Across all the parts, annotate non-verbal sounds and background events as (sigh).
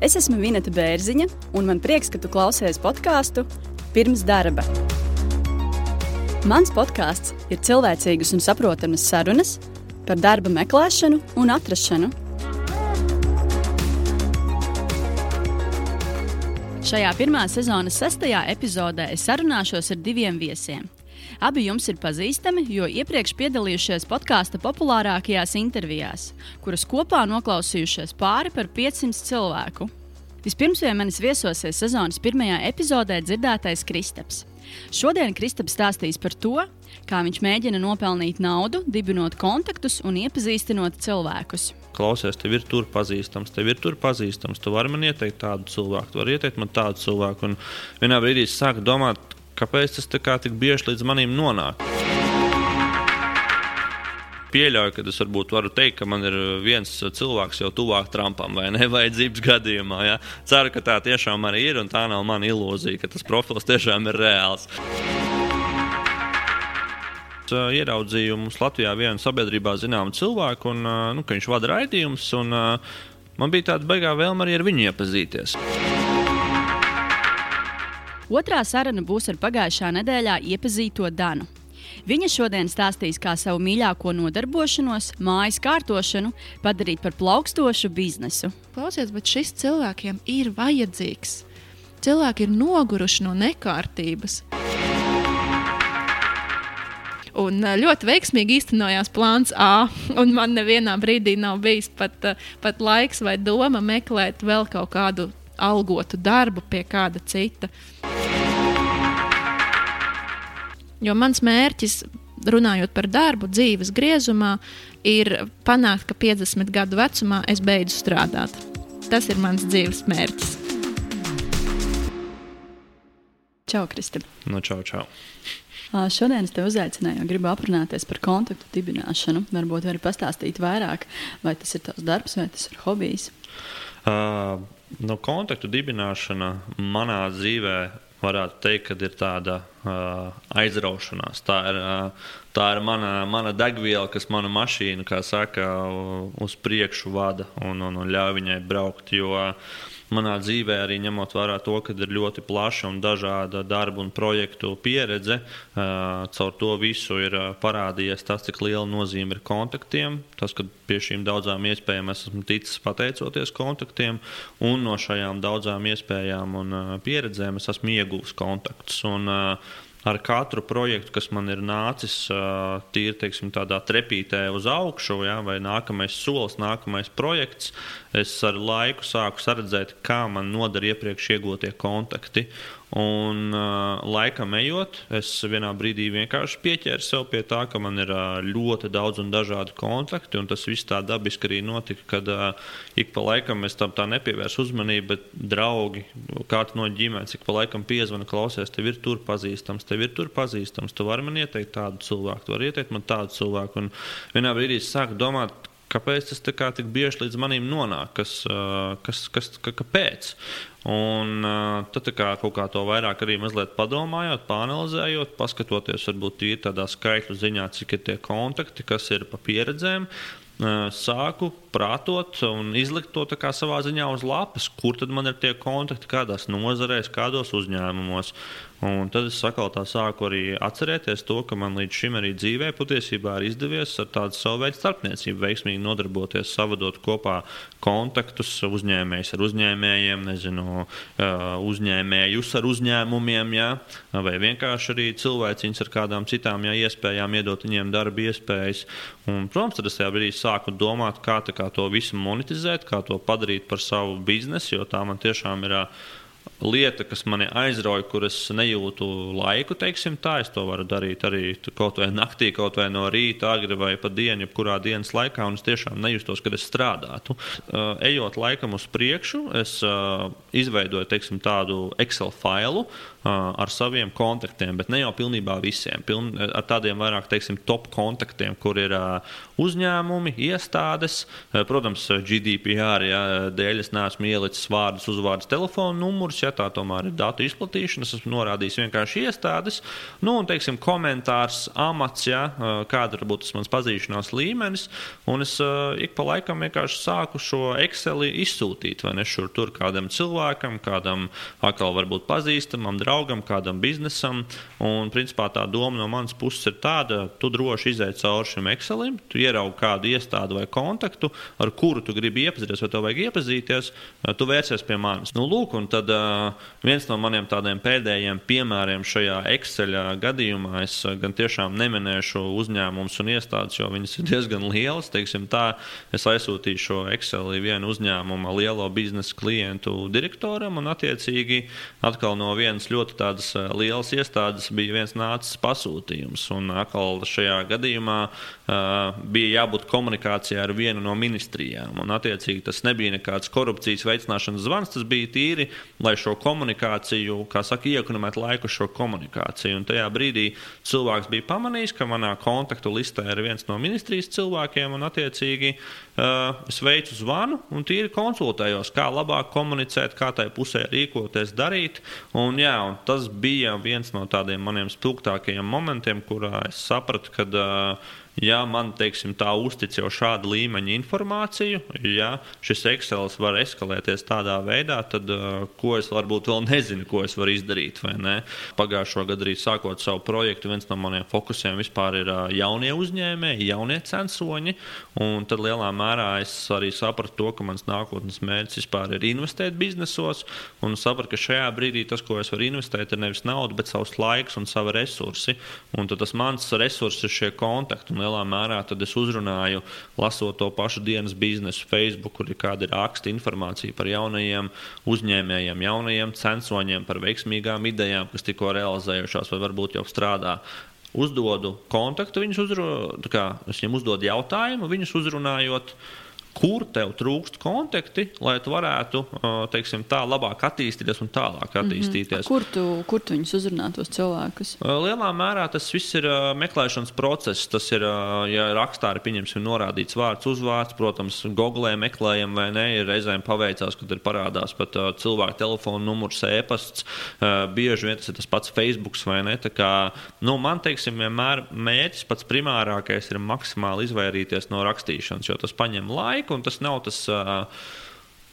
Es esmu Vineta Bērziņa, un man prieks, ka tu klausies podkāstu pirms darba. Mans podkāsts ir cilvēcīgas un saprotamas sarunas par darba meklēšanu un atrašanu. Šajā pirmā sezonas sestajā epizodē es sarunāšos ar diviem viesiem. Abi jums ir pazīstami, jo iepriekš piedalījušies podkāstu populārākajās intervijās, kuras kopā noklausījušies pāri par 500 cilvēku. Vispirms pie manis viesosies sezonas pirmajā epizodē dzirdētais Kristaps. Šodien Kristaps stāstīs par to, kā viņš mēģina nopelnīt naudu, dibinot kontaktus un iepazīstinot cilvēkus klausies, tev ir tur pazīstams, tev ir tur pazīstams. Tu vari man ieteikt tādu cilvēku, tu vari ieteikt man tādu cilvēku. Un vienā brīdī es sāku domāt, Kāpēc tas tik bieži līdz manim nonāk? Pieļauju, ka es varbūt varu teikt, ka man ir viens cilvēks jau tuvāk Trumpam vai nevajadzības (laughs) gadījumā. Ja? Ceru, ka tā tiešām arī ir, un tā nav mana ilūzija, ka tas profils tiešām ir reāls. Ieraudzīju mums Latvijā vienu sabiedrībā zināmu cilvēku, un nu, viņš vada raidījumus, man bija tāda baigā vēlme arī ar viņu iepazīties. Otrā saruna būs ar pagājušā nedēļā iepazīto Danu. Viņa šodien stāstīs, kā savu mīļāko nodarbošanos, mājas kārtošanu, padarīt par plaukstošu biznesu. Klausies, bet šis cilvēkiem ir vajadzīgs. Cilvēki ir noguruši no nekārtības. Un ļoti veiksmīgi īstenojās plāns A. Man nevienā brīdī nav bijis pat, pat laiks vai doma meklēt vēl kaut kādu algotu darbu pie kāda cita. Jo mans mērķis, runājot par darbu, dzīves griezumā, ir panākt, ka 50 gadu vecumā es beidzu strādāt. Tas ir mans dzīves mērķis. Čau, Kristap! No nu, čau, čau! Šodien es te uzaicināju, gribu aprunāties par kontaktu dibināšanu. Varbūt vari pastāstīt vairāk, vai tas ir tavs darbs, vai tas ir hobijs. Uh, no kontaktu dibināšana manā dzīvē varētu teikt, ka ir tāda uh, aizraušanās. Tā ir, uh, tā ir mana, mana degviela, kas manu mašīnu, saka, uz priekšu vada un, un, un ļauj viņai braukt. Jo, uh, manā dzīvē, arī ņemot vērā to, ka ir ļoti plaša un dažāda darba un projektu pieredze, caur to visu ir parādījies tas, cik liela nozīme ir kontaktiem. Tas, ka pie šīm daudzām iespējām esmu ticis pateicoties kontaktiem, un no šajām daudzām iespējām un pieredzēm es esmu ieguvis kontaktus. Un, ar katru projektu, kas man ir nācis tīri teiksim, tādā trepītē uz augšu, ja, vai nākamais solis, nākamais projekts, es ar laiku sāku redzēt, kā man noder iepriekš iegūtie kontakti. Un uh, laikam ejot, es vienā brīdī vienkārši pieķēru sev pie tā, ka man ir uh, ļoti daudz un dažādi kontakti. Tas viss tā dabiski arī notika, kad uh, ik pa laikam es tam tā nepievērsu uzmanību, bet draugi, kāds no ģimenes, ik pa laikam piezvana, klausies, tev ir tur pazīstams, tev ir tur pazīstams. Tu vari man ieteikt tādu cilvēku, tu vari ieteikt man tādu cilvēku. Un vienā brīdī es sāku domāt, kāpēc tas tik bieži līdz manim nonāk, kas, kas, kas, ka, kāpēc. Un tad kā, kaut kā to vairāk arī mazliet padomājot, panelizējot, paskatoties varbūt tīri tādā skaitļu ziņā, cik ir tie kontakti, kas ir pa pieredzēm, sāku prātot un izlikt to savā ziņā uz lapas, kur tad man ir tie kontakti, kādās nozarēs, kādos uzņēmumos. Un tad es atkal tā sāku arī atcerēties to, ka man līdz šim arī dzīvē patiesībā ir izdevies ar tādu savu veidu starpniecību veiksmīgi nodarboties, savadot kopā kontaktus uzņēmējs ar uzņēmējiem, nezinu, uzņēmējus ar uzņēmumiem, jā, vai vienkārši arī cilvēciņus ar kādām citām jā, iespējām, iedot viņiem darba iespējas. Un, protams, tad es tajā brīdī sāku domāt, kā, kā to visu monetizēt, kā to padarīt par savu biznesu, jo tā man tiešām ir lieta, kas mani aizrauja, kur es nejūtu laiku, teiksim, tā es to varu darīt arī kaut vai naktī, kaut vai no rīta, agri vai pa dienu, jebkurā dienas laikā, un es tiešām nejustos, kad es strādātu. Uh, ejot laikam uz priekšu, es uh, izveidoju teiksim, tādu Excel failu, ar saviem kontaktiem, bet ne jau pilnībā visiem. Piln, ar tādiem vairāk, teiksim, top kontaktiem, kur ir uzņēmumi, iestādes. Protams, GDPR ja, dēļ es neesmu ielicis vārdus, uzvārdus, telefonu numurus, ja tā tomēr ir datu izplatīšana. Es esmu norādījis vienkārši iestādes. Nu, un, teiksim, komentārs, amats, ja, kāda varbūt tas mans pazīšanās līmenis. Un es ik pa laikam vienkārši sāku šo Exceli izsūtīt, vai ne šur tur kādam cilvēkam, kādam atkal varbūt pazīstamam, draugam, kādam biznesam. Un, principā, tā doma no manas puses ir tāda, tu droši izēj cauri šim Excelim, tu ieraugi kādu iestādi vai kontaktu, ar kuru tu gribi iepazīties, vai tev vajag iepazīties, tu vērsies pie manis. Nu, lūk, un tad uh, viens no maniem tādiem pēdējiem piemēriem šajā Excel gadījumā, es gan tiešām neminēšu uzņēmumus un iestādes, jo viņas ir (laughs) diezgan lielas. Teiksim, tā, es aizsūtīju šo Excel vienu uzņēmumu lielo biznesa klientu direktoram, un attiecīgi atkal no vienas ļoti tādas lielas iestādes bija viens nācis pasūtījums. Un atkal šajā gadījumā uh, bija jābūt komunikācijai ar vienu no ministrijām. Un, attiecīgi, tas nebija nekāds korupcijas veicināšanas zvans, tas bija tīri, lai šo komunikāciju, kā saka, iekonomētu laiku šo komunikāciju. Un tajā brīdī cilvēks bija pamanījis, ka manā kontaktu listē ir viens no ministrijas cilvēkiem, un attiecīgi uh, es veicu zvanu un tīri konsultējos, kā labāk komunicēt, kā tai pusē rīkoties, darīt. Un, jā, un tas bija viens no tādiem maniem spilgtākajiem momentiem, kurā es sapratu, ka uh, ja man teiksim, tā uztic jau šāda līmeņa informāciju, ja šis Excel var eskalēties tādā veidā, tad uh, ko es varbūt vēl nezinu, ko es varu izdarīt. Pagājušo gadu arī sākot savu projektu, viens no maniem fokusiem vispār ir uh, jaunie uzņēmēji, jaunie censoņi. Tad lielā mērā es arī sapratu to, ka mans nākotnes mērķis vispār ir investēt biznesos. Un sapratu, ka šajā brīdī tas, ko es varu investēt, ir nevis nauda, bet savs laiks un savi resursi. Un tas mans resurss ir šie kontakti. Un lielā mērā es uzrunāju, lasot to pašu dienas biznesu, Facebook, kur ir kāda raksta informācija par jaunajiem uzņēmējiem, jaunajiem censoņiem, par veiksmīgām idejām, kas tikko realizējušās vai varbūt jau strādā uzdodu kontaktu, viņus uzrunājot, es viņiem uzdodu jautājumu, viņus uzrunājot. Kur tev trūkst kontakti, lai tu varētu teiksim, tā labāk attīstīties un tālāk mhm. attīstīties. Mm -hmm. Kur tu, kur tu viņus uzrunā tos cilvēkus? Lielā mērā tas viss ir meklēšanas process. Tas ir, ja rakstā ir norādīts vārds, uzvārds, protams, googlē meklējam vai ne, ir reizēm paveicās, kad ir parādās pat cilvēku telefona numurs, e-pasts, bieži vien tas ir tas pats Facebook vai ne. Kā, nu, man, teiksim, vienmēr mērķis pats primārākais ir maksimāli izvairīties no rakstīšanas, jo tas paņem laiku laiku, un tas nav tas. Uh,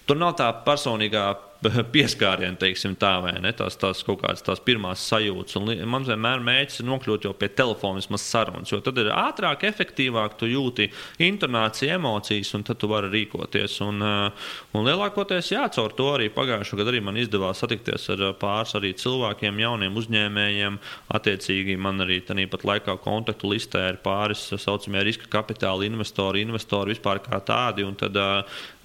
Tur nav tā personīgā (laughs) pieskārienu, teiksim, tā vai ne? Tās, tās kaut kādas tās pirmās sajūtas. Un man vienmēr mērķis ir nokļūt jau pie telefona vismaz sarunas, jo tad ir ātrāk, efektīvāk, tu jūti intonāciju, emocijas, un tad tu vari rīkoties. Un, eh, un lielākoties, jā, caur to arī pagājušajā gadā arī man izdevās satikties ar eh, pāris arī cilvēkiem, jauniem uzņēmējiem. Attiecīgi man arī tāpat laikā kontaktu listē ir pāris tā saucamie riska kapitāla investori, investori vispār kā tādi. Un tad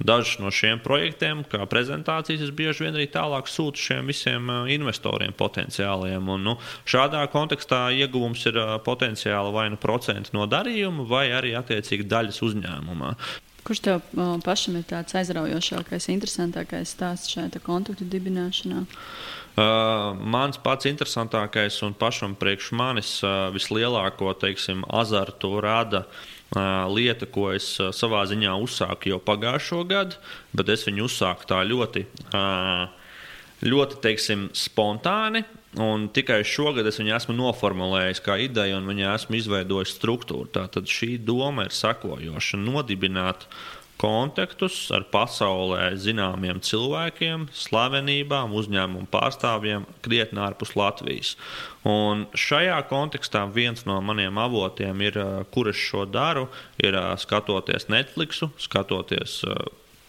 dažus no šiem projektiem, kā prezentācijas, es bieži vien arī tālāk sūtu šiem visiem investoriem potenciāliem. Un, nu, šādā kontekstā ieguvums ir potenciāli vai nu procenti no darījuma, vai arī attiecīgi daļas uzņēmumā. Kurš tev pašam ir tāds aizraujošākais, interesantākais stāsts šajā kontaktu dibināšanā? Uh, mans pats interesantākais un pašam priekš manis uh, vislielāko teiksim, azartu rada uh, lieta, ko es uh, savā ziņā uzsāku jau pagājušo gadu, bet es viņu uzsāku tā ļoti. Uh, ļoti teiksim, spontāni. Un tikai šogad es viņu esmu noformulējis kā ideju, un viņu esmu izveidojis struktūru. Tātad šī doma ir sekojoša - nodibināt kontaktus ar pasaulē zināmiem cilvēkiem, slavenībām, uzņēmumu pārstāvjiem, krietni ārpus Latvijas. Un šajā kontekstā viens no maniem avotiem, ir, kur es šo daru, ir skatoties Netflix, skatoties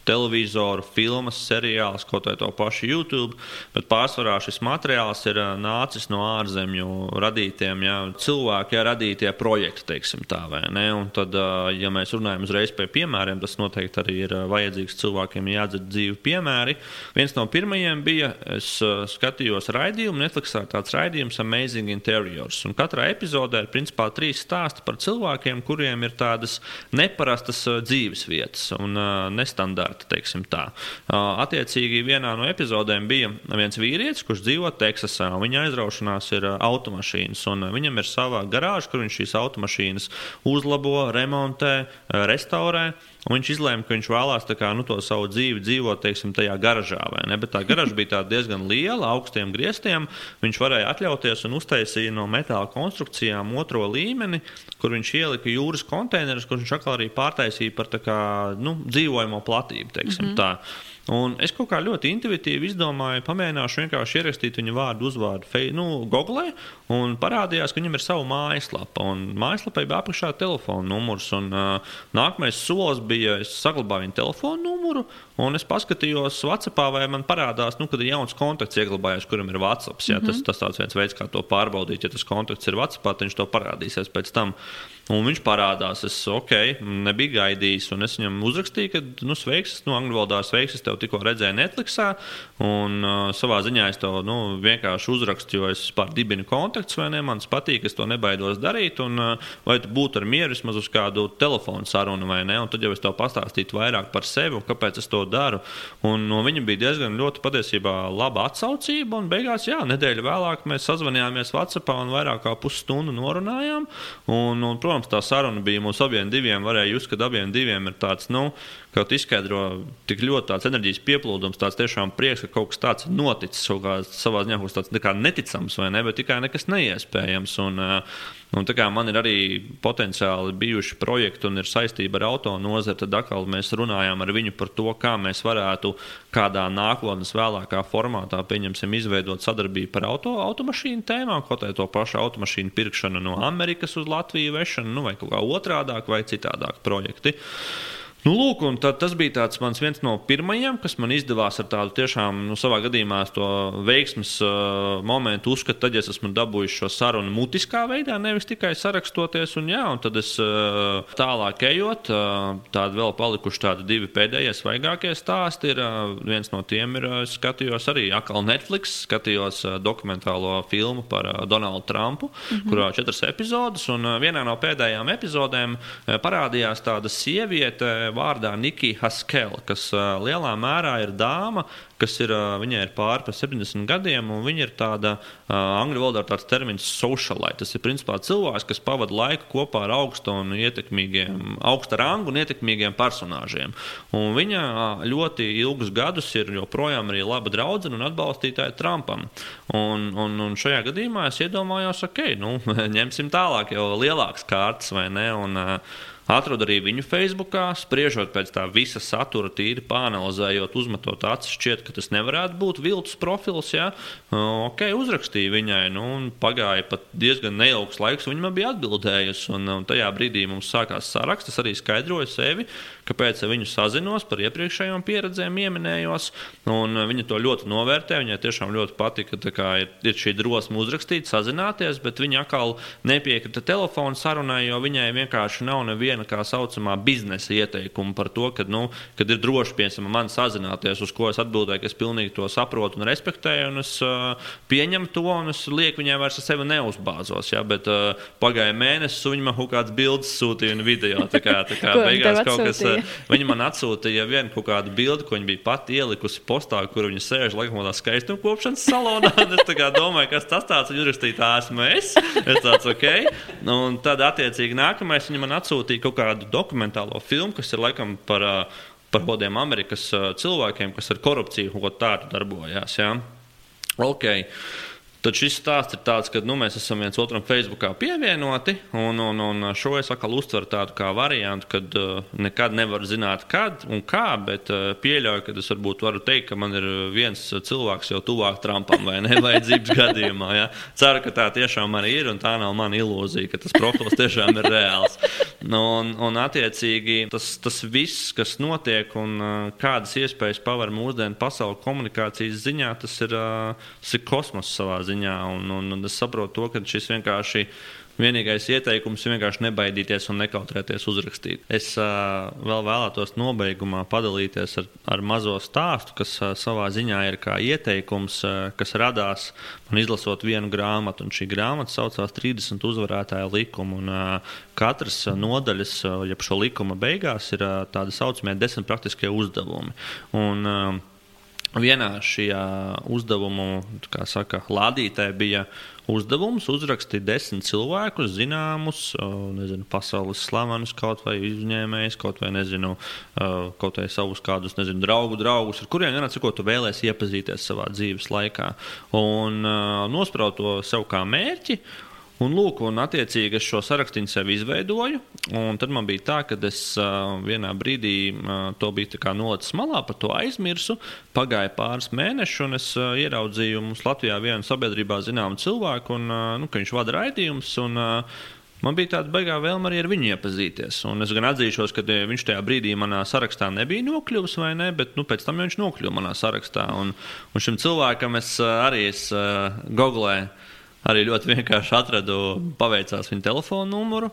televizoru, filmas, seriālus, kaut vai to pašu YouTube, bet pārsvarā šis materiāls ir nācis no ārzemju radītiem jā, cilvēku jā, radītie projekti, teiksim tā, vai ne? Un tad, ja mēs runājam uzreiz pie piemēriem, tas noteikti arī ir vajadzīgs cilvēkiem jādzird dzīvi piemēri. Viens no pirmajiem bija, es skatījos raidījumu, Netflixā tāds raidījums Amazing Interiors, un katrā epizodē ir principā trīs stāsti par cilvēkiem, kuriem ir tādas neparastas dzīves vietas un nestandarta eksperti. Attiecīgi, vienā no epizodēm bija viens vīrietis, kurš dzīvo Teksasā. Viņa aizraušanās ir automašīnas, un viņam ir sava garāža, kur viņš šīs automašīnas uzlabo, remontē, restaurē. Un viņš izlēma, ka viņš vēlās kā, nu, to savu dzīvi dzīvot teiksim, tajā garažā. Bet tā garaža bija diezgan liela, augstiem griestiem. Viņš varēja atļauties un uztaisīja no metāla konstrukcijām otro līmeni, kur viņš ielika jūras konteinerus, kurus viņš atkal arī pārtaisīja par kā, nu, dzīvojamo platību. Teiksim, mm -hmm. Un es kaut kā ļoti intuitīvi izdomāju, pamēģināšu vienkārši ierakstīt viņa vārdu, uzvārdu nu, Google, un parādījās, ka viņam ir sava mājaslapa. Un mājaslapai bija apakšā telefona numurs. Un, uh, nākamais solis bija, es saglabāju viņa telefona numuru, un es paskatījos WhatsApp, vai man parādās, nu, kad ir jauns kontakts ieglabājies, kuram ir. Ja, mm -hmm. Tas, tas viens veids, kā to pārbaudīt. Ja tas kontakts ir WhatsApp, tad viņš to parādīsies pēc tam. Un viņš parādās, es ok, nebiju gaidījis. Es viņam uzrakstīju, ka, nu, sveiks, nu, angļu valodā sveiks, es tevi tikko redzēju Netflixā. Un uh, savā ziņā es to nu, vienkārši uzrakstu, jo es vispār dibinu kontaktus, vai ne? Man patīk, es to nebaidos darīt. Un, uh, vai tu būtu ar mieru vismaz uz kādu telefonu sarunu, vai ne? Un tad jau es tev pastāstītu vairāk par sevi un kāpēc es to daru. Un no viņa bija diezgan ļoti patiesībā laba atsaucība. Un beigās, jā, nedēļa vēlāk mēs sazvanījāmies WhatsApp un vairāk kā pusstundu norunājām. Un, un, protams, tā saruna bija mums abiem diviem. Varēja just, ka abiem diviem ir tāds, nu, kaut izskaidro tik ļoti tāds enerģijas pieplūdums, tāds tiešām prieks, ka kaut kas tāds noticis. Kā, savā ziņā kaut kas tāds neticams, vai ne, bet tikai nekas neiespējams. Un, uh, un tā kā man ir arī potenciāli bijuši projekti un ir saistība ar auto nozari, tad atkal mēs runājām ar viņu par to, kā mēs varētu kādā nākotnes vēlākā formātā, pieņemsim, izveidot sadarbību par auto, automašīnu tēmām, kaut arī to pašu automašīnu pirkšanu no Amerikas uz Latviju vešanu, nu, vai kaut kā otrādāk vai citādāk projekti. Nu, lūk, tas bija tāds mans viens no pirmajiem, kas man izdevās ar tādu tiešām, nu, savā gadījumā, to veiksmes uh, momentu uzskatīt, tad, ja es esmu dabūjis šo sarunu mutiskā veidā, nevis tikai sarakstoties. Un, jā, un tad es uh, tālāk ejot, uh, tādi vēl palikuši tādi divi pēdējie svaigākie stāsti. Ir, uh, viens no tiem ir, uh, skatījos arī atkal Netflix, skatījos uh, dokumentālo filmu par uh, Donaldu Trumpu, mm -hmm. kurā četras epizodes, un uh, vienā no pēdējām epizodēm uh, parādījās tāda sieviete vārdā Nikija Haskela, kas uh, lielā mērā ir dāma, kas ir, uh, viņai ir pāri par 70 gadiem, un viņa ir tāda, uh, angļu valodā ir tāds termins socialite. Tas ir principā cilvēks, kas pavada laiku kopā ar augstu un ietekmīgiem, augsta rangu un ietekmīgiem personāžiem. Un viņa ļoti ilgus gadus ir joprojām arī laba draudzene un atbalstītāja Trumpam. Un, un, un šajā gadījumā es iedomājos, ok, nu, (laughs) ņemsim tālāk jau lielākas kārtas vai ne. Un, uh, Atradu arī viņu Facebook, spriežot pēc tā visa satura, tīri pāanalizējot, uzmetot acis, šķiet, ka tas nevarētu būt viltus profils. Ja? Ok, uzrakstīju viņai, nu, un pagāja pat diezgan neilgs laiks, viņa man bija atbildējusi. Un, un tajā brīdī mums sākās saraksts, es arī skaidroju sevi, kāpēc ar viņu sazinos, par iepriekšējām pieredzēm pieminējos. Viņa to ļoti novērtē. Viņai tiešām ļoti patika, ka ir, ir šī drosme uzrakstīt, sazināties, bet viņa atkal nepiekrita telefonu sarunai, jo viņai vienkārši nav neviena tā saucamā biznesa ieteikuma par to, ka, nu, kad ir droši piemēram man sazināties, uz ko es atbildēju, ka es pilnīgi to saprotu un respektēju, un es uh, pieņemu to, un es lieku viņai vairs ar sevi neuzbāzos. Ja, bet uh, pagāja mēnesis, un viņa man kaut kādas bildes sūtīja un video. Tā kā, tā kā (laughs) beigās kaut kas Viņa man atsūtīja vienu kaut kādu bildi, ko viņa bija pati ielikusi postā, kur viņa sēž laikam tādā skaistuma kopšanas salonā. (laughs) es domāju, kas tas tāds ir. Viņa rakstīja, tā esmu es. Es tāds, ok. Nu, un tad, attiecīgi, nākamais viņa man atsūtīja kaut kādu dokumentālo filmu, kas ir laikam par, par kādiem Amerikas cilvēkiem, kas ar korupciju kaut kā tādu darbojās. Ja? Okay. Tad šis stāsts ir tāds, ka nu, mēs esam viens otram Facebookā pievienoti, un, un, un šo es atkal uztveru tādu kā variantu, kad uh, nekad nevaru zināt, kad un kā, bet uh, pieļauju, ka es varbūt varu teikt, ka man ir viens cilvēks jau tuvāk Trumpam vai nevajadzības (laughs) gadījumā. Ja? Ceru, ka tā tiešām arī ir, un tā nav mana ilūzija, ka tas profils tiešām ir reāls. Nu, un, un attiecīgi tas, tas viss, kas notiek un uh, kādas iespējas paver mūsdienu pasaules komunikācijas ziņā, tas ir, uh, tas ir kosmos savā ziņā ziņā. Un, un, un es saprotu to, ka šis vienkārši vienīgais ieteikums ir vienkārši nebaidīties un nekautrēties uzrakstīt. Es uh, vēl vēlētos nobeigumā padalīties ar, ar mazo stāstu, kas uh, savā ziņā ir kā ieteikums, uh, kas radās man izlasot vienu grāmatu. Un šī grāmata saucās 30 uzvarētāja likumu. Un, uh, katras nodaļas, uh, jeb šo likuma beigās, ir uh, tādi saucamie desmit praktiskie uzdevumi. Un, uh, Vienā šajā uzdevumu saka, lādītē bija uzdevums uzrakstīt desmit cilvēkus, zināmus, nezinu, pasaules slavenus, kaut vai uzņēmējus, kaut vai, nezinu, kaut vai savus kādus, nezinu, draugu draugus, ar kuriem vienāds, ko tu vēlēsies iepazīties savā dzīves laikā. Un nospraut to sev kā mērķi. Un, lūk, un attiecīgi es šo sarakstu sev izveidoju. Tad man bija tā, ka es uh, vienā brīdī uh, to biju nolicis malā, par to aizmirsu. Pagāja pāris mēneši, un es uh, ieraudzīju mums Latvijā vienu sabiedrībā zināmu cilvēku, un, uh, nu, ka viņš vada raidījumus. Man bija tāda baigā vēlme arī ar viņu iepazīties. Un es gan atzīšos, ka viņš tajā brīdī manā sarakstā nebija nokļuvis, vai ne, bet nu, pēc tam viņš nokļuva manā sarakstā. Un, un šim cilvēkam es arī es, uh, googlēju arī ļoti vienkārši atradu, paveicās viņa telefona numuru.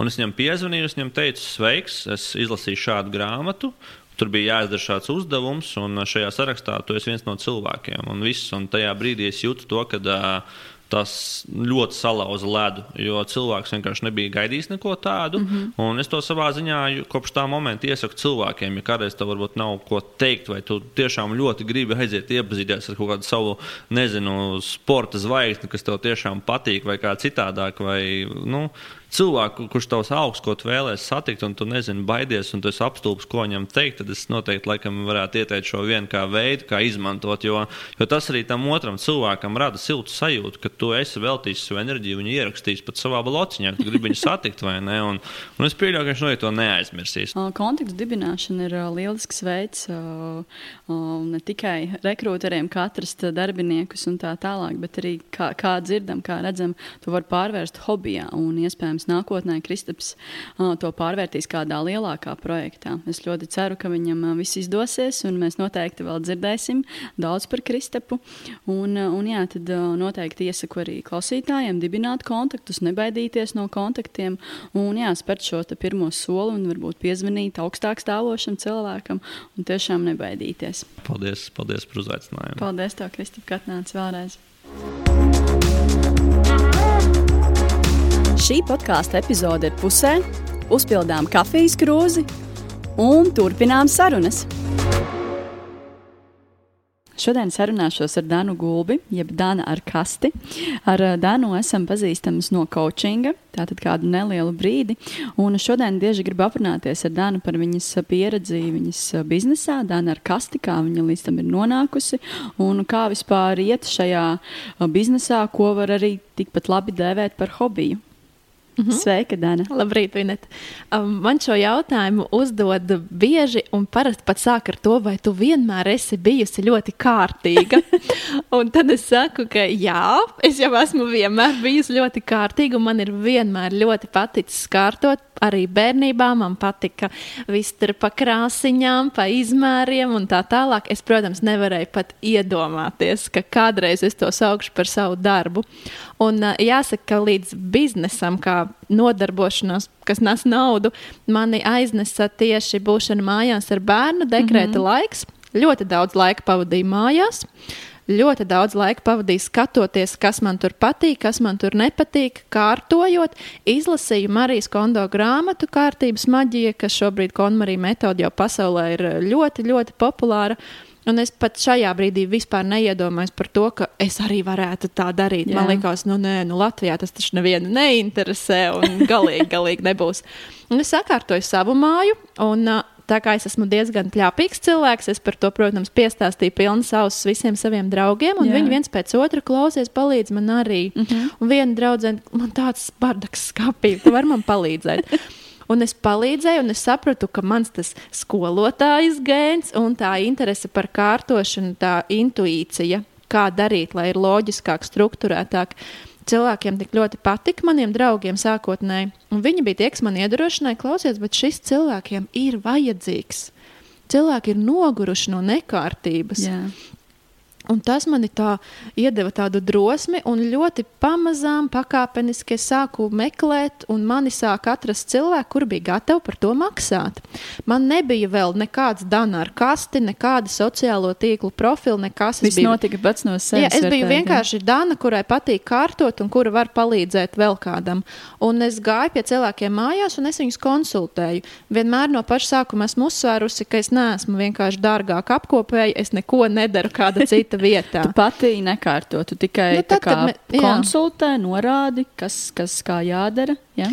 Un es viņam piezvanīju, es viņam teicu, sveiks, es izlasīju šādu grāmatu. Tur bija jāizdara šāds uzdevums, un šajā sarakstā tu esi viens no cilvēkiem. Un, viss, un tajā brīdī es jūtu to, ka uh, tas ļoti salauza ledu, jo cilvēks vienkārši nebija gaidījis neko tādu. Mm -hmm. Es to savā ziņā kopš tā momenta iesaku cilvēkiem, ja kādreiz tev varbūt nav ko teikt, vai tu tiešām ļoti gribi aiziet iepazīties ar kaut kādu savu, nezinu, sporta zvaigzni, kas tev tiešām patīk, vai kā citādāk, vai, nu, cilvēku, kurš tavs augsts, ko tu vēlēsies satikt, un tu nezini, baidies, un tu esi apstulbs, ko viņam teikt, tad es noteikti laikam varētu ieteikt šo vienu kā veidu, kā izmantot. Jo, jo tas arī tam otram cilvēkam rada siltu sajūtu, ka tu esi veltījis savu enerģiju, viņu ierakstījis pat savā blociņā, ka gribi viņu satikt vai ne. Un, un es pieļauju, ka viņš no to neaizmirsīs. Kontaktu dibināšana ir lielisks veids ne tikai rekrūteriem, kā atrast darbiniekus un tā tālāk, bet arī kā, kā dzirdam, kā redzam, to var pārvērst hobijā un iespējams iespējams nākotnē Kristaps to pārvērtīs kādā lielākā projektā. Es ļoti ceru, ka viņam viss izdosies, un mēs noteikti vēl dzirdēsim daudz par Kristapu. Un, un jā, tad noteikti iesaku arī klausītājiem dibināt kontaktus, nebaidīties no kontaktiem un jā, spērt šo pirmo soli un varbūt piezvanīt augstāk stāvošam cilvēkam un tiešām nebaidīties. Paldies, paldies par uzaicinājumu. Paldies, tev, Kristap, ka atnāci vēlreiz. Šī podkāstu epizode ir pusē, uzpildām kafijas krūzi un turpinām sarunas. Šodien sarunāšos ar Danu Gulbi, jeb Dana ar kasti. Ar eh, Danu esam pazīstami no coachinga, tātad kādu nelielu brīdi. Un šodien bieži gribu aprunāties ar Danu par viņas pieredzi viņas biznesā, Dana ar kasti, kā viņa līdz tam ir nonākusi un kā vispār iet šajā eh, biznesā, ko var arī tikpat labi dēvēt par hobiju. Mm -hmm. Sveika, Dana. Labrīt, Vinet. Um, man šo jautājumu uzdod bieži, un parasti pat sāk ar to, vai tu vienmēr esi bijusi ļoti kārtīga. (laughs) un tad es saku, ka jā, es jau esmu vienmēr bijusi ļoti kārtīga, un man ir vienmēr ļoti paticis kārtot. Arī bērnībā man patika viss tur pa krāsiņām, pa izmēriem un tā tālāk. Es, protams, nevarēju pat iedomāties, ka kādreiz es to saukšu par savu darbu. Un uh, jāsaka, ka līdz biznesam, kā nodarbošanās, kas nes naudu, mani aiznesa tieši būšana mājās ar bērnu, dekrēta mm -hmm. laiks. Ļoti daudz laika pavadīju mājās. Ļoti daudz laika pavadīju skatoties, kas man tur patīk, kas man tur nepatīk, kārtojot. Izlasīju Marijas Kondo grāmatu Kārtības maģija, kas šobrīd konmarija metode jau pasaulē ir ļoti, ļoti populāra. Uh, Un es pat šajā brīdī vispār neiedomājos par to, ka es arī varētu tā darīt. Jā. Man liekas, nu, nē, nu, Latvijā tas taču nevienu neinteresē un galīgi, galīgi nebūs. Un es sakārtoju savu māju, un tā kā es esmu diezgan pļāpīgs cilvēks, es par to, protams, piestāstīju pilnas ausis visiem saviem draugiem, un Jā. viņi viens pēc otra klausies, palīdz man arī. Mhm. -huh. Un viena draudzene, man tāds bardaks skapī, tu vari man palīdzēt. (laughs) Un es palīdzēju, un es sapratu, ka mans tas skolotājas gēns un tā interese par kārtošanu, tā intuīcija, kā darīt, lai ir loģiskāk, struktūrētāk. Cilvēkiem tik ļoti patika, maniem draugiem sākotnēji, viņi bija tie, kas man iedrošināja, klausies, bet šis cilvēkiem ir vajadzīgs. Cilvēki ir noguruši no nekārtības. Jā. Un tas man tā iedeva tādu drosmi, un ļoti pamazām, pakāpeniski es sāku meklēt, un mani sāka atrast cilvēki, kur bija gatavi par to maksāt. Man nebija vēl nekāds ar kasti, nekāda sociālo tīklu profila, nekas. Tas notika pats no sevis. Jā, es biju vienkārši dana, kurai patīk kārtot, un kura var palīdzēt vēl kādam. Un es gāju pie cilvēkiem mājās, un es viņus konsultēju. Vienmēr no paša sākuma esmu uzsvērusi, ka es neesmu vienkārši dārgāk apkopēji, es neko nedaru kāda cita cita vietā. Tu pati nekārto, tu tikai nu, tad, kā, me, konsultē, norādi, kas, kas kā jādara. Ja?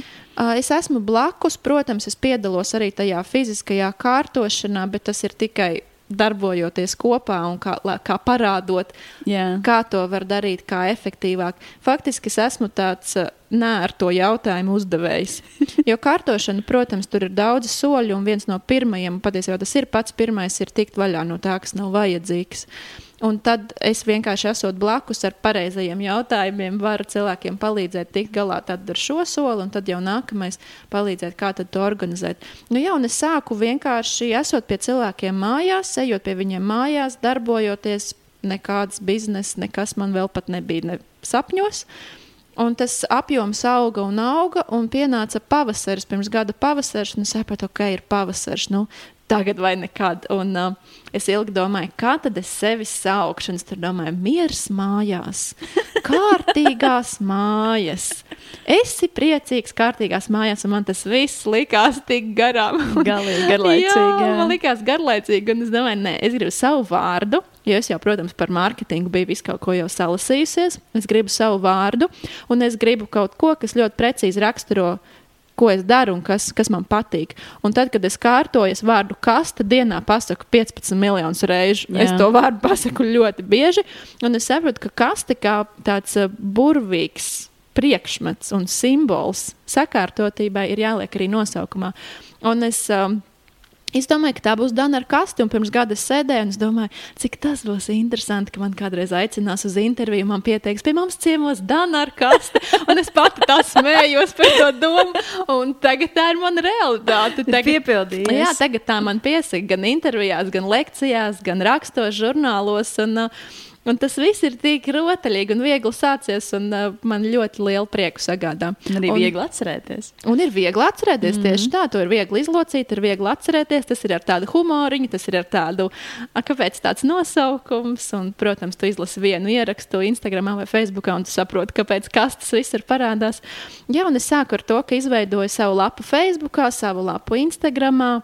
Es esmu blakus, protams, es piedalos arī tajā fiziskajā kārtošanā, bet tas ir tikai darbojoties kopā un kā, kā parādot, yeah. kā to var darīt, kā efektīvāk. Faktiski es esmu tāds nē, ar to jautājumu uzdevējs. (laughs) Jo kārtošana, protams, tur ir daudz soļu, un viens no pirmajiem, patiesībā tas ir pats pirmais, ir tikt vaļā no tā, kas nav vajadzīgs. Uh, Un tad es vienkārši esot blakus ar pareizajiem jautājumiem, varu cilvēkiem palīdzēt tikt galā ar šo soli, un tad jau nākamais palīdzēt, kā to organizēt. Nu, jā, un es sāku vienkārši esot pie cilvēkiem mājās, ejot pie viņiem mājās, darbojoties. Nekāds biznesa, nekas man vēl pat nebija ne sapņos. Un tas apjoms auga un auga, un pienāca pavasaris, pirms gada pavasaris, un es sapratu, ka ir pavasaris. Nu, tagad vai nekad. Un, uh, es ilgi domāju, kā tad es sevi saukšu. Es tur domāju, miers mājās, (laughs) kārtīgās mājas. Esi priecīgs, kārtīgās mājās, un man tas viss likās tik garām. (laughs) Galīgi garlaicīgi. jā, man likās garlaicīgi, un es domāju, nē, es gribu savu vārdu. Jo es jau, protams, par mārketingu biju visu kaut ko jau salasījusies. Es gribu savu vārdu, un es gribu kaut ko, kas ļoti precīzi raksturo uh, ko es daru un kas, kas man patīk. Un tad, kad es kārtoju, es vārdu kasta dienā pasaku 15 miljonus reižu. Jā. Es to vārdu pasaku ļoti bieži, un es saprotu, ka kasta kā tāds uh, burvīgs priekšmets un simbols sakārtotībai ir jāliek arī nosaukumā. Un es um, Es domāju, ka tā būs Dana ar kasti. Pirms gada es sēdēju un es domāju, cik tas būs interesanti, ka man kādreiz aicinās uz interviju. Man pieteiks, pie mums ciemos Dana ar kasti. (laughs) Un es pati tā smējos par to domu. Un tagad tā ir mana realitāte. Tagad, Piepildījies. Jā, tagad tā man piesaka gan intervijās, gan lekcijās, gan rakstos žurnālos. Un, uh, Un tas viss ir tik rotaļīgi un viegli sācies, un uh, man ļoti lielu prieku sagādā. Arī un, viegli atcerēties. Un ir viegli atcerēties mm -hmm. tieši tā, to ir viegli izlocīt, ir viegli atcerēties. Tas ir ar tādu humoriņu, tas ir ar tādu, a, kāpēc tāds nosaukums. Un, protams, tu izlasi vienu ierakstu Instagram vai Facebook, un tu saproti, kāpēc tas viss ir parādās. Jā, un es sāku ar to, ka izveidoju savu lapu Facebook, savu lapu Instagram.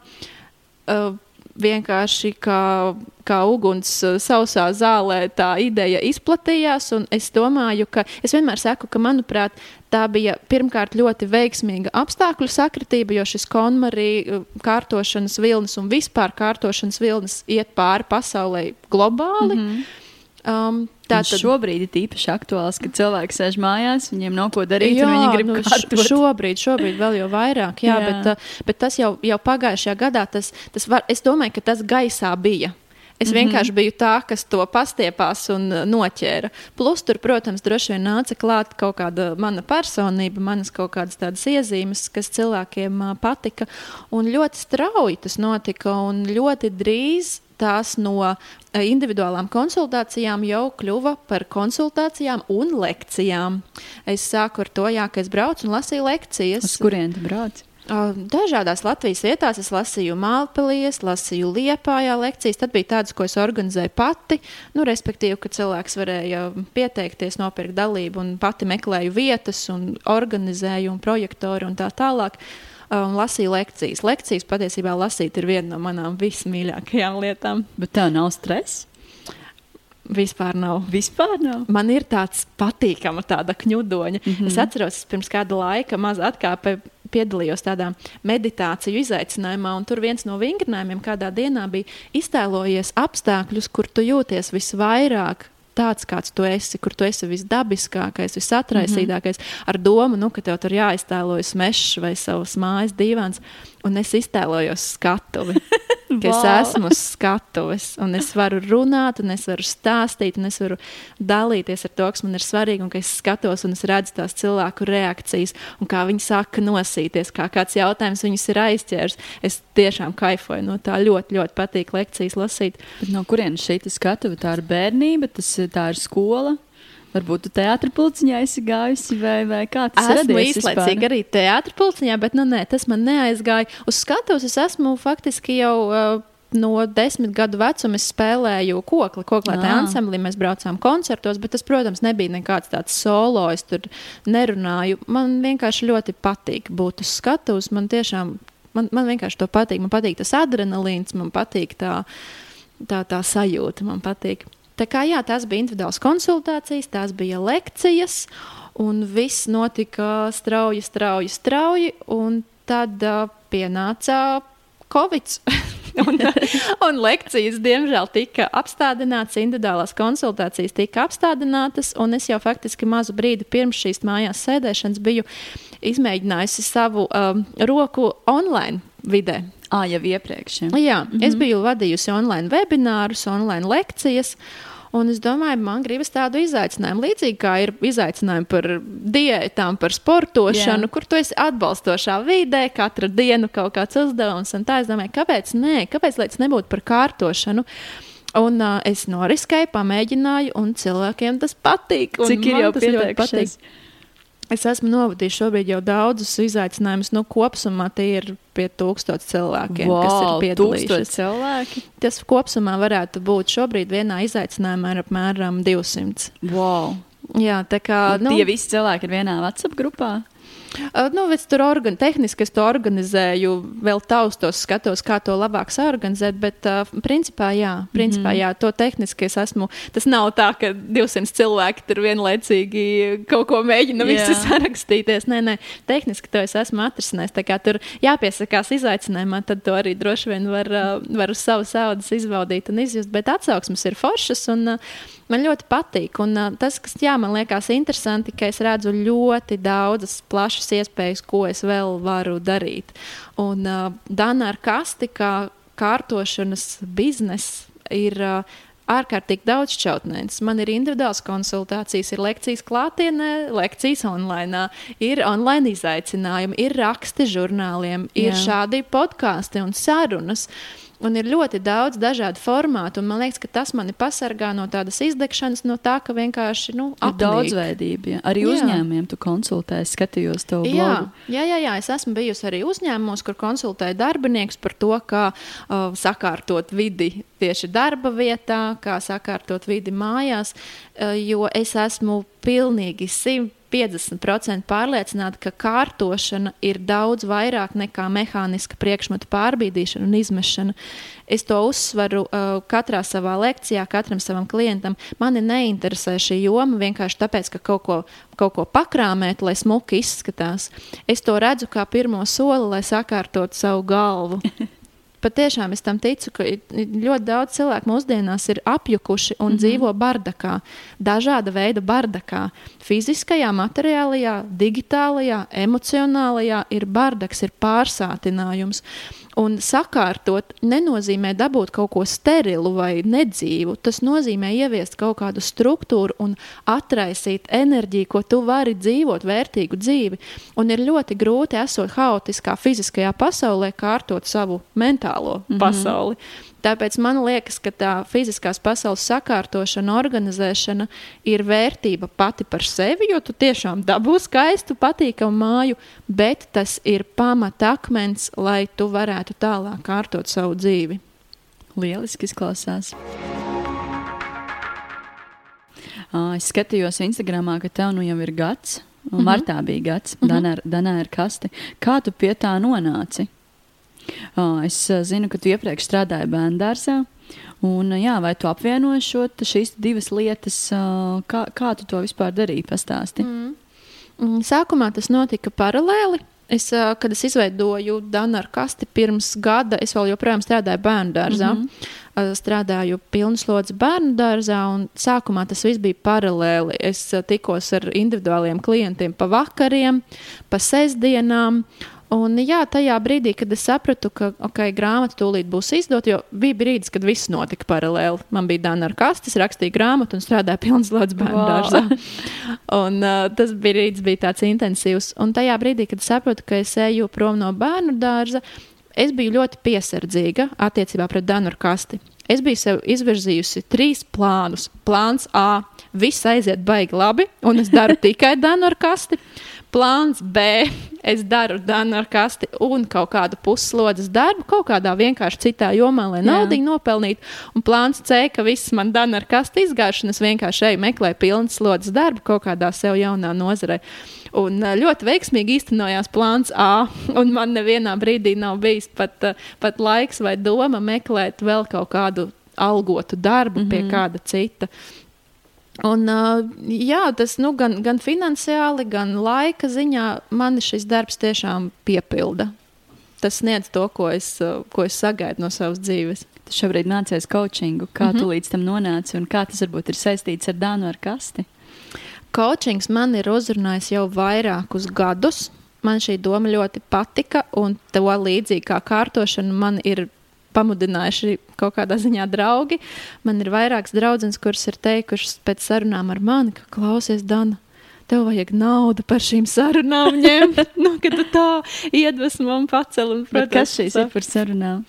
Uh, vienkārši kā, kā uguns uh, sausā zālē, tā ideja izplatījās. Es domāju, ka es vienmēr saku, ka manuprāt, tā bija pirmkārt ļoti veiksmīga apstākļu sakritība, jo šis konmarī uh, kārtošanas vilnis un vispār kārtošanas vilnis iet pāri pasaulē globāli. Mm -hmm. Um, tā tad šobrīd ir īpaši aktuāls, ka cilvēki sēž mājās, viņiem nav ko darīt, jā, viņi grib nu, kārtot. Šobrīd, šobrīd vēl jau vairāk, jā, (laughs) jā. Bet, uh, bet tas jau, jau pagājušajā gadā, tas, tas var, es domāju, ka tas gaisā bija. Es mm -hmm. vienkārši biju tā, kas to pastiepās un noķēra. Plus, tur, protams, droši vien nāca klāt kaut kāda mana personība, manas kaut kādas tādas iezīmes, kas cilvēkiem uh, patika. Un ļoti strauji tas notika, un ļoti drīz tās no eh, individuālām konsultācijām jau kļuva par konsultācijām un lekcijām. Es sāku ar to, jā, ka es braucu un lasīju lekcijas. Uz kurien tu brauc? Dažādās Latvijas vietās es lasīju Mālpēlīs, lasīju Liepājā lekcijas. Tad bija tādas, ko es organizēju pati. Nu, respektīvi, ka cilvēks varēja pieteikties, nopirkt dalību un pati meklēju vietas un organizēju un projektoru un tā tālāk. Uh, un lasīju lekcijas. Lekcijas patiesībā lasīt ir viena no manām vismīļākajām lietām. Bet tev nav stresa? Vispār nav. Vispār nav. Man ir tāds patīkama tāda kņudoņa. Mm -hmm. Es atceros, es pirms kāda laika maz atkāpē piedalījos tādā meditāciju izaicinājumā, un tur viens no vingrinājumiem kādā dienā bija iztēlojies apstākļus, kur tu jūties visvairāk tāds, kāds tu esi, kur tu esi visdabiskākais, visatraisītākais, mm -hmm. ar domu, nu, ka tev tur jāiztēlojas mežs vai savas mājas divans. Un es iztēlojos skatuvi. (laughs) Ka es Vau. esmu uz skatuves, un es varu runāt, un es varu stāstīt, un es varu dalīties ar to, kas man ir svarīgi, un ka es skatos, un es redzu tās cilvēku reakcijas, un kā viņi saka nosīties, kā kāds jautājums viņus ir aizķērs. Es tiešām kaifoju no tā, ļoti, ļoti patīk lekcijas lasīt. Bet no kurienes šī skatuve? Tā ir bērnība, tas tā ir skola. Varbūt tu teātris pulciņā esi gājusi, vai, vai kā tas Es esmu īslaicīgi arī teātris pulciņā, bet nu, nē, tas man neaizgāja. Uz skatuves es esmu faktiski jau. Uh, No desmit gadu vecuma es spēlēju kokli, koklētā ansamblī. Mēs braucām koncertos, bet tas, protams, nebija nekāds tāds solo. Es tur nerunāju. Man vienkārši ļoti patīk būt uz skatuves. Man tiešām, man, man vienkārši to patīk. Man patīk tas adrenalīns, man patīk tā, tā, tā sajūta. Man patīk. Tā kā jā, tās bija individuālas konsultācijas, tās bija lekcijas, un viss notika strauji, strauji, strauji. Tad uh, pienāca Covid. (laughs) un, un lekcijas, diemžēl, tika apstādinātas, individuālās konsultācijas tika apstādinātas. Un es jau faktiski mazu brīdi pirms šīs mājās sēdēšanas biju izmēģinājusi savu um, roku online vidē. Ā, jau iepriekš. Ja. Jā, mm -hmm. es biju vadījusi online webinārus, online lekcijas. Un es domāju, man gribas tādu izaicinājumu. Līdzīgi kā ir izaicinājumi par diētām, par sportošanu, Jā. kur tu esi atbalstošā vidē, katru dienu kaut kāds uzdevums. Un tā es domāju, kāpēc nē, kāpēc lai tas nebūtu par kārtošanu. Un uh, es noriskēju, pamēģināju, un cilvēkiem tas patīk. Cik ir jau pieteikušies? Es esmu novadījis šobrīd jau daudzus izaicinājumus. Nu, kopumā tie ir pie tūkstošiem cilvēkiem, wow, kas ir piedalījušies. cilvēki. Tas kopumā varētu būt šobrīd vienā izaicinājumā ar apmēram 200. Wow. Jā, tā kā nu, Tie visi cilvēki ir vienā WhatsApp grupā. Uh, Nu, es tur organ, tehniski es to organizēju, vēl taustos, skatos, kā to labāk saorganizēt. Bet, uh, principā, jā, principā, mm jā, to tehniski es esmu. Tas nav tā, ka 200 cilvēki tur vienlaicīgi kaut ko mēģina Jā. visi (laughs) sarakstīties. Nē, nē, tehniski to es esmu atrisinājis. Tā kā tur jāpiesakās izaicinājumā, tad to arī droši vien var, uh, var uz savas audas izbaudīt un izjust. Bet atsauksmes ir foršas. Un, uh, Man ļoti patīk. Un, uh, tas, kas jā, man liekas interesanti, ka es redzu ļoti daudzas plašas iespējas, ko es vēl varu darīt. Un uh, Dana ar kasti, kā kārtošanas biznesa, ir. Uh, Ārkārtīgi daudz šķautnēs. Man ir individuāls konsultācijas, ir lekcijas klātienē, lekcijas online, ir online izaicinājumi, ir raksti žurnāliem, ir Jā. šādi podkāsti un sarunas. Un ir ļoti daudz dažādu formātu. un Man liekas, ka tas mani pasargā no tādas izdegšanas, no tā, ka vienkārši nu, Ir apnīk. daudzveidība. Ja. Arī Jā. uzņēmumiem tu konsultēji, skatījos to Jā, blogu. jā, jā, jā, es esmu bijusi arī uzņēmumos, kur konsultēju darbinieks par to, kā uh, sakārtot vidi tieši darba vietā, kā sakārtot vidi mājās. Uh, jo es esmu pilnīgi 150% pārliecināta, ka kārtošana ir daudz vairāk nekā mehāniska priekšmetu pārbīdīšana un izmešana. Es to uzsveru uh, katrā savā lekcijā, katram savam klientam. Mani neinteresē šī joma vienkārši tāpēc, ka kaut ko, kaut ko pakrāmēt, lai smuki izskatās. Es to redzu kā pirmo soli, lai sakārtotu savu galvu. (laughs) Patiešām es tam ticu, ka ļoti daudz cilvēku mūsdienās ir apjukuši un mm -hmm. dzīvo bardakā. Dažāda veida bardakā. Fiziskajā, materiālajā, digitālajā, emocionālajā ir bardaks, ir pārsātinājums. Un sakārtot nenozīmē dabūt kaut ko sterilu vai nedzīvu. Tas nozīmē ieviest kaut kādu struktūru un atraisīt enerģiju, ko tu vari dzīvot, vērtīgu dzīvi. Un ir ļoti grūti, esot haotiskā fiziskajā pasaulē, kārtot savu mentālo mm -hmm. Tāpēc man liekas, ka tā fiziskās pasaules sakārtošana, organizēšana ir vērtība pati par sevi, jo tu tiešām dabū skaistu, patīkamu māju, bet tas ir pamatakmens, lai tu varētu tālāk kārtot savu dzīvi. Lieliski izklausās. Es skatījos Instagram, ka tev nu jau ir gads. Mm -hmm. Martā bija gads, mm -hmm. Danā ir kasti. Kā tu pie tā nonāci? Es zinu, ka tu iepriekš strādāji bērnu dārzā. Un, jā, vai tu apvienoji šo, šīs divas lietas? Kā, kā tu to vispār darīji? Pastāsti. Mm. Mm, Sākumā tas notika paralēli. Es, kad es izveidoju ar kasti pirms gada, es vēl joprojām strādāju bērnu dārzā. Mm -hmm. Strādāju pilnslodzes bērnu dārzā, un sākumā tas viss bija paralēli. Es tikos ar individuāliem klientiem pa vakariem, pa sestdienām. Un, jā, tajā brīdī, kad es sapratu, ka okay, grāmata tūlīt būs izdota, jo bija brīdis, kad viss notika paralēli. Man bija Dana ar kastes, rakstīja grāmatu un strādāja pilns lodziņš bērnu wow. dārzā. (laughs) un, uh, tas brīdis bija tāds intensīvs. Un tajā brīdī, kad es sapratu, ka es eju prom no bērnu dārza, es biju ļoti piesardzīga attiecībā pret Danu ar kasti. Es biju sev izvirzījusi trīs plānus. Plāns A. Viss aiziet baigi labi, un es daru (laughs) tikai Danu ar kasti. Plāns B. Es daru danu ar kasti un kaut kādu puslodes darbu, kaut kādā vienkārši citā jomā, lai naudu nopelnītu. Un plāns C, ka viss man dana ar kasti izgāšanu, es vienkārši eju meklēju pilnas slodzes darbu kaut kādā sev jaunā nozarē. Un ļoti veiksmīgi īstenojās plāns A. Un man nevienā brīdī nav bijis pat, pat laiks vai doma meklēt vēl kaut kādu algotu darbu mm -hmm. pie mhm. kāda cita. Un, jā, tas nu, gan, gan finansiāli, gan laika ziņā man šis darbs tiešām piepilda. Tas sniedz to, ko es, ko es sagaidu no savas dzīves. Tu šobrīd mācies coachingu. Kā mm -hmm. tu līdz tam nonāci un kā tas varbūt ir saistīts ar Dānu ar kasti? Coachings man ir uzrunājis jau vairākus gadus. Man šī doma ļoti patika, un to līdzīgi kā kārtošana man ir pamudinājuši kaut kādā ziņā draugi. Man ir vairākas draudzenes, kuras ir teikušas pēc sarunām ar mani, ka klausies, Dana. Tev vajag naudu par šīm sarunām (laughs) ņemt. nu, kad tu tā iedvesmo un pacel. Un, protams, kas šīs ir par sarunām?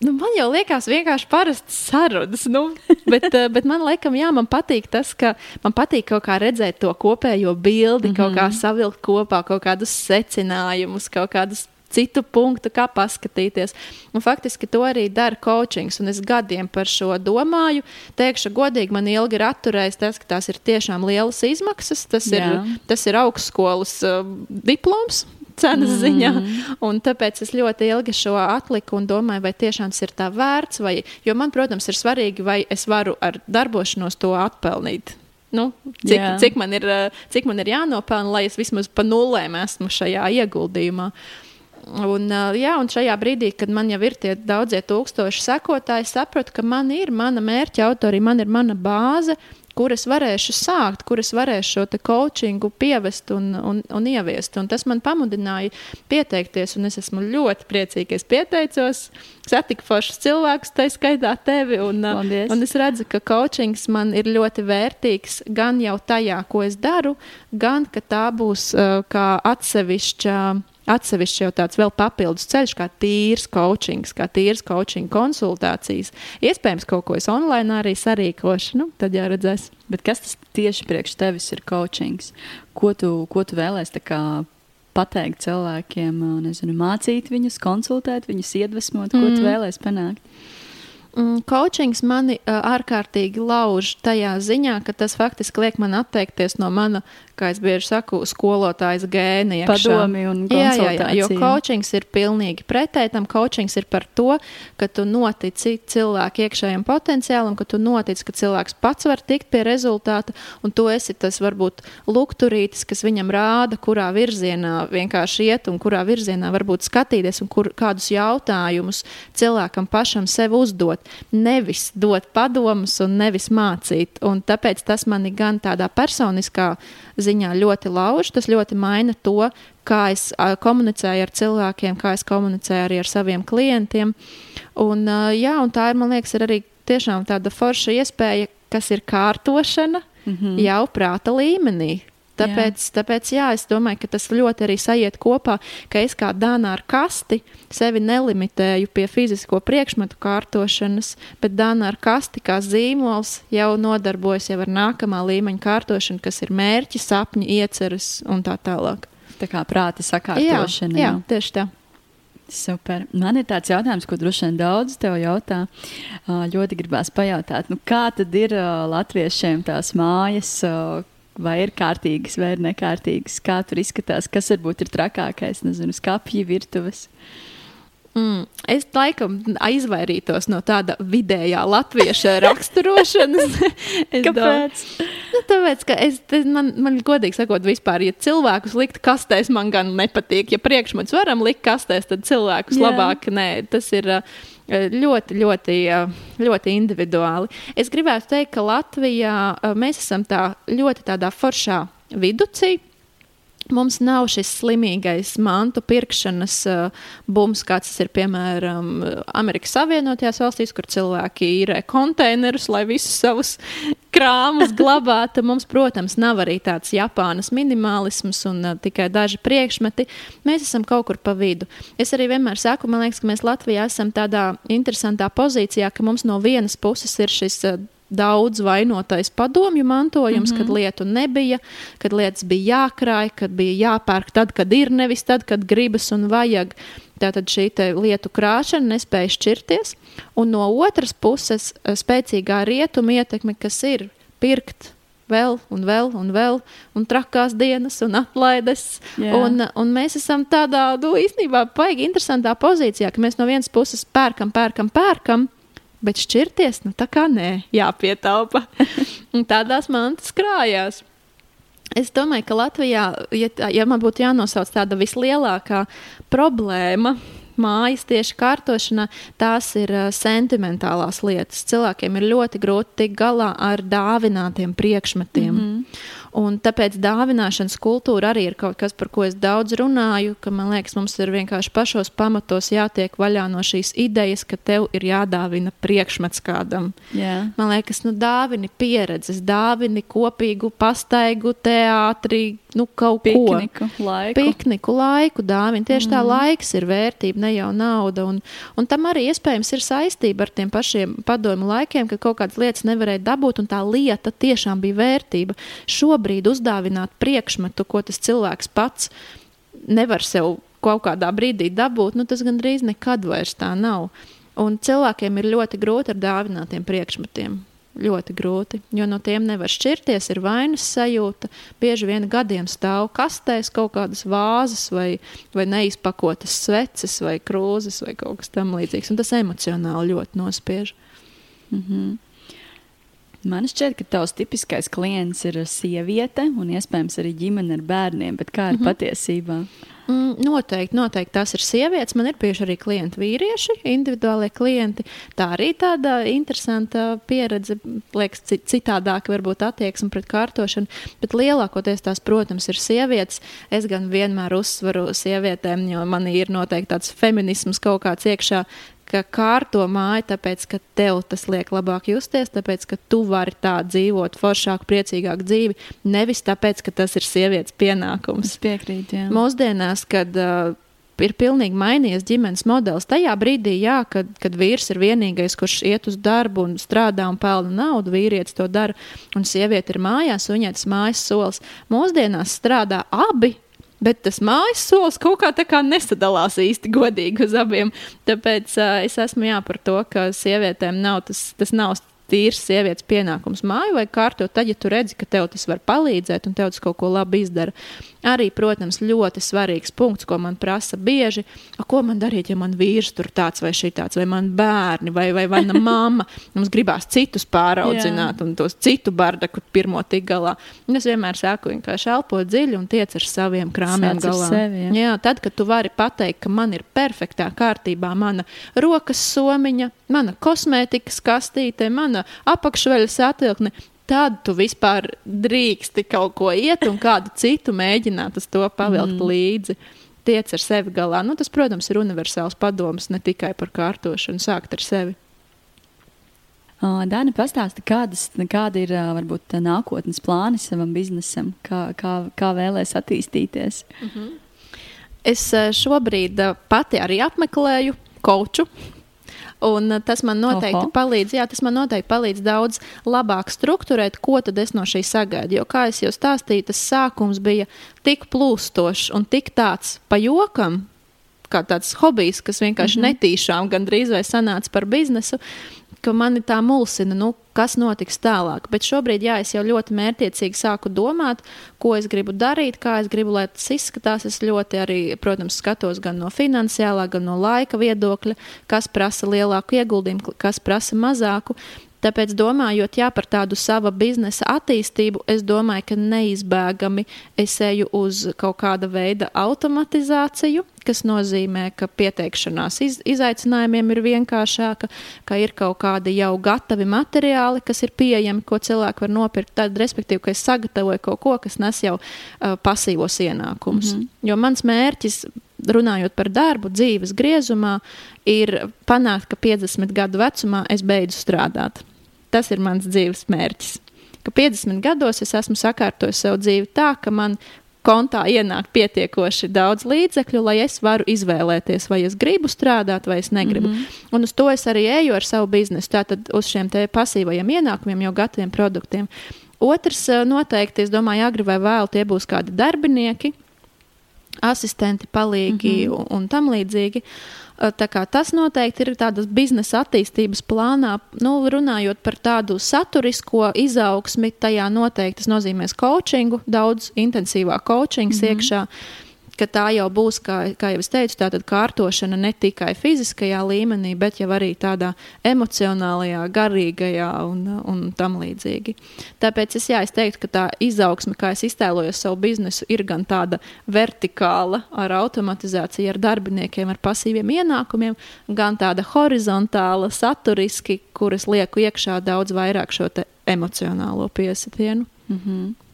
Nu, man jau liekas, vienkārši parastas sarunas. Nu, (laughs) bet, eh, bet man liekas, jā, man patīk tas, ka man patīk kaut kā redzēt to kopējo bildi, mm -hmm. kaut kā mhm. savilkt kopā kaut kādus secinājumus, kaut kādus citu punktu, kā paskatīties. Un faktiski to arī dara coachings, un es gadiem par šo domāju. Teikšu, godīgi, man ilgi ir atturējis tas, ka tās ir tiešām lielas izmaksas. Tas Jā. ir, tas ir augstskolas uh, diploms cenas mm. ziņā. Un tāpēc es ļoti ilgi šo atliku un domāju, vai tiešām tas ir tā vērts. Vai, jo man, protams, ir svarīgi, vai es varu ar darbošanos to atpelnīt. Nu, cik, Jā. cik, man ir, uh, cik man ir jānopelna, lai es vismaz pa nulēm esmu šajā ieguldījumā. Uh, Un, jā, un šajā brīdī, kad man jau ir tie daudzie tūkstoši sekotāji, sapratu, ka man ir mana mērķa autori, man ir mana bāze, kur es varēšu sākt, kur es varēšu šo coachingu pievest un, un, un ieviest. Un tas man pamudināja pieteikties, un es esmu ļoti priecīga, ka es pieteicos. Satiku foršus cilvēkus, tā skaitā tevi. Un, Paldies. un es redzu, ka coachings man ir ļoti vērtīgs gan jau tajā, ko es daru, gan ka tā būs uh, kā atsevišķa atsevišķi jau tāds vēl papildus ceļš, kā tīrs coaching, kā tīrs coaching konsultācijas. Iespējams, kaut ko es online arī sarīkošu, nu, tad jau redzēs. Bet kas tas tieši priekš tevis ir coachings? Ko tu, ko tu vēlēsi pateikt cilvēkiem, nezinu, mācīt viņus, konsultēt viņus, iedvesmot, ko mm. tu vēlēsi panākt? Mm, coachings mani ārkārtīgi lauž tajā ziņā, ka tas faktiski liek man atteikties no mana kā es bieži saku, skolotājas gēni. Padomi un jā, jā, jā, jo coachings ir pilnīgi pretēji tam. Coachings ir par to, ka tu notici cilvēku iekšējiem potenciālam, ka tu notici, ka cilvēks pats var tikt pie rezultāta, un tu esi tas varbūt lukturītis, kas viņam rāda, kurā virzienā vienkārši iet un kurā virzienā varbūt skatīties un kur, kādus jautājumus cilvēkam pašam sev uzdot. Nevis dot padomus un nevis mācīt. Un tāpēc tas mani gan tādā personiskā ziņā ļoti lauž. Tas ļoti maina to, kā es komunicēju ar cilvēkiem, kā es komunicēju arī ar saviem klientiem. Un, jā, un tā ir, man liekas, ir arī tiešām tāda forša iespēja, kas ir kārtošana mm -hmm. jau prāta līmenī. Tāpēc, jā. tāpēc jā, es domāju, ka tas ļoti arī sajiet kopā, ka es kā dānā ar kasti sevi nelimitēju pie fizisko priekšmetu kārtošanas, bet dānā ar kasti kā zīmols jau nodarbojas jau ar nākamā līmeņa kārtošanu, kas ir mērķi, sapņi, ieceres un tā tālāk. Tā kā prāta sakārtošana. Jā, jā, tieši tā. Super. Man ir tāds jautājums, ko droši vien daudz tev jautā. Ļoti gribās pajautāt, nu, kā tad ir latviešiem tās mājas, vai ir kārtīgas, vai ir nekārtīgas, kā tur izskatās, kas varbūt ir trakākais, nezinu, skāpji, virtuves. Mm, es laikam izvairītos no tāda vidējā latvieša raksturošanas. (laughs) Kāpēc? Nu, tāpēc, ka es, man, man godīgi sakot, vispār, ja cilvēkus likt kastēs, man gan nepatīk. Ja priekšmets varam likt kastēs, tad cilvēkus Jā. labāk nē. Tas ir ļoti, ļoti, ļoti individuāli. Es gribētu teikt, ka Latvijā mēs esam tā ļoti tādā foršā viducī. Mums nav šis slimīgais mantu pirkšanas uh, bums, kāds tas ir piemēram Amerikas Savienotajās valstīs, kur cilvēki īrē konteinerus, lai visus savus krāmus glabātu. Mums, protams, nav arī tāds Japānas minimalisms un uh, tikai daži priekšmeti. Mēs esam kaut kur pa vidu. Es arī vienmēr saku, man liekas, ka mēs Latvijā esam tādā interesantā pozīcijā, ka mums no vienas puses ir šis. Uh, daudz vainotais padomju mantojums, mm -hmm. kad lietu nebija, kad lietas bija jākrāj, kad bija jāpērk tad, kad ir, nevis tad, kad gribas un vajag. Tātad šī lietu krāšana nespēja šķirties, un no otras puses eh, spēcīgā rietuma ietekme, kas ir pirkt vēl un vēl un vēl, un trakās dienas un atlaides. Yeah. Un, un mēs esam tādā, nu, īstenībā, paigi interesantā pozīcijā, ka mēs no vienas puses pērkam, pērkam, pērkam, Bet šķirties, nu tā kā nē, jāpietaupa. (laughs) un tādās mantas krājās. Es domāju, ka Latvijā, ja, ja man būtu jānosauc tāda vislielākā problēma, mājas tieši kārtošanā, tās ir uh, sentimentālās lietas. Cilvēkiem ir ļoti grūti tikt galā ar dāvinātiem priekšmetiem. Mm -hmm. Un tāpēc dāvināšanas kultūra arī ir kaut kas, par ko es daudz runāju. Man liekas, mums ir vienkārši pašos pamatos jātiek vaļā no šīs idejas, ka tev ir jādāvina priekšmets kādam. Yeah. Man liekas, nu, dāvini pieredzes, dāvini kopīgu pastaigu, teātri, nu, kaut Pikniku, ko laiku. Pikniku laiku dāvina. Tieši mm. tā laiks ir vērtība, ne jau nauda. Un, un tam arī iespējams ir saistība ar tiem pašiem padomu laikiem, ka kaut kādas lietas nevarēja dabūt, un tā lieta tiešām bija vērtība. Šobrīd uzdāvināt priekšmetu, ko tas cilvēks pats nevar sev kaut kādā brīdī dabūt, nu, tas gandrīz nekad vairs tā nav. Un cilvēkiem ir ļoti grūti ar dāvinātiem priekšmetiem. Ļoti grūti, jo no tiem nevar šķirties, ir vainas sajūta. Bieži vien gadiem stāv kastēs kaut kādas vāzes, vai, vai neizpakotas sveces, vai krūzes, vai kaut kas tamlīdzīgs. Tas emocionāli ļoti nospiež. Mm -hmm. Man šķiet, ka tavs tipiskais klients ir sieviete un iespējams arī ģimene ar bērniem, bet kā ir mm -hmm. patiesībā? Mm, noteikti, noteikti tās ir sievietes. Man ir bijuši arī klienti vīrieši, individuālie klienti. Tā arī tāda interesanta pieredze, liekas, citādāka varbūt attieksme pret kārtošanu. Bet lielākoties tās, protams, ir sievietes. Es gan vienmēr uzsveru sievietēm, jo man ir noteikti tāds feminisms kaut kāds iekšā, ka kārto māju, tāpēc, ka tev tas liek labāk justies, tāpēc, ka tu vari tā dzīvot foršāku, priecīgāku dzīvi, nevis tāpēc, ka tas ir sievietes pienākums. Es piekrītu. Jā. Mūsdienās, kad uh, ir pilnīgi mainījies ģimenes modelis. Tajā brīdī, jā, kad, kad vīrs ir vienīgais, kurš iet uz darbu un strādā un pelna naudu, vīrietis to dara, un sieviete ir mājās, un viņai tas mājas solis. Mūsdienās strādā abi Bet tas mājas solis kaut kā tā kā nesadalās īsti godīgi uz abiem. Tāpēc uh, es esmu jā par to, ka sievietēm nav tas, tas nav tīrs sievietes pienākums māju vai kārtot, tad, ja tu redzi, ka tev tas var palīdzēt un tev tas kaut ko labi izdara. Arī, protams, ļoti svarīgs punkts, ko man prasa bieži. A, ko man darīt, ja man vīrs tur tāds vai šitāds, vai man bērni, vai, vai mana (laughs) mamma? Mums gribās citus pāraudzināt un tos citu bardaku pirmo tik galā. Un es vienmēr saku, vienkārši elpo dziļi un tiec ar saviem krāmiem Sāc galā. Sevi, ja. Jā, tad, kad tu vari pateikt, ka man ir perfektā kārtībā mana rokas somiņa, mana kosmētikas kastīte, mana apakšveļas atvilkne, tad tu vispār drīksti kaut ko iet un kādu citu mēģināt uz to pavilkt mm. līdzi. Tiec ar sevi galā. Nu, tas, protams, ir universāls padoms ne tikai par kārtošanu, sākt ar sevi. Dāna, pastāsti, kādas, kāda ir varbūt nākotnes plāni savam biznesam, kā, kā, kā vēlēs attīstīties? Mm -hmm. Es šobrīd pati arī apmeklēju koču Un uh, tas man noteikti Oho. palīdz, jā, tas man noteikti palīdz daudz labāk strukturēt, ko tad es no šī sagaidu. Jo, kā jau stāstīju, tas sākums bija tik plūstošs un tik tāds pa jokam, kā tāds hobijs, kas vienkārši mm -hmm. netīšām gandrīz vai sanāca par biznesu ka mani tā mulsina, nu, kas notiks tālāk. Bet šobrīd, jā, es jau ļoti mērķiecīgi sāku domāt, ko es gribu darīt, kā es gribu, lai tas izskatās. Es ļoti arī, protams, skatos gan no finansiālā, gan no laika viedokļa, kas prasa lielāku ieguldījumu, kas prasa mazāku. Tāpēc, domājot jā, par tādu sava biznesa attīstību, es domāju, ka neizbēgami es eju uz kaut kāda veida automatizāciju, kas nozīmē, ka pieteikšanās iz, izaicinājumiem ir vienkāršāka, ka ir kaut kādi jau gatavi materiāli, kas ir pieejami, ko cilvēki var nopirkt. Tad, respektīvi, ka es sagatavoju kaut ko, kas nes jau uh, pasīvos ienākumus. Mm -hmm. Jo mans mērķis runājot par darbu, dzīves griezumā, ir panākt, ka 50 gadu vecumā es beidzu strādāt. Tas ir mans dzīves mērķis. Ka 50 gados es esmu sakārtojis savu dzīvi tā, ka man kontā ienāk pietiekoši daudz līdzekļu, lai es varu izvēlēties, vai es gribu strādāt, vai es negribu. Mm -hmm. Un uz to es arī eju ar savu biznesu, tātad uz šiem pasīvajiem ienākumiem, jau gataviem produktiem. Otrs, eh, noteikti, es domāju, agri vai vēl tie būs kādi darbinieki, asistenti, palīgi mm -hmm. un, un tam līdzīgi. Tas noteikti ir tādas biznesa attīstības plānā. Nu, runājot par tādu saturisko izaugsmi, tajā noteikti tas nozīmēs coachingu, daudz intensīvāk coachings mm -hmm. iekšā ka tā jau būs, kā, kā jau es teicu, tāda kārtošana ne tikai fiziskajā līmenī, bet jau arī tādā emocionālajā, garīgajā un, un tam līdzīgi. Tāpēc es, jā, es teiktu, ka tā izaugsme, kā es iztēlojos savu biznesu, ir gan tāda vertikāla ar automatizāciju, ar darbiniekiem, ar pasīviem ienākumiem, gan tāda horizontāla, saturiski, kuras lieku iekšā daudz vairāk šo emocionālo piesitienu. Mm -hmm.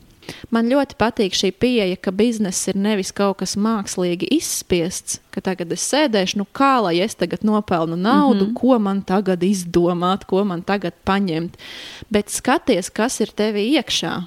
Man ļoti patīk šī pieeja, ka bizness ir nevis kaut kas mākslīgi izspiests, ka tagad es sēdēšu, nu kā lai es tagad nopelnu naudu, mm -hmm. ko man tagad izdomāt, ko man tagad paņemt. Bet skaties, kas ir tevī iekšā.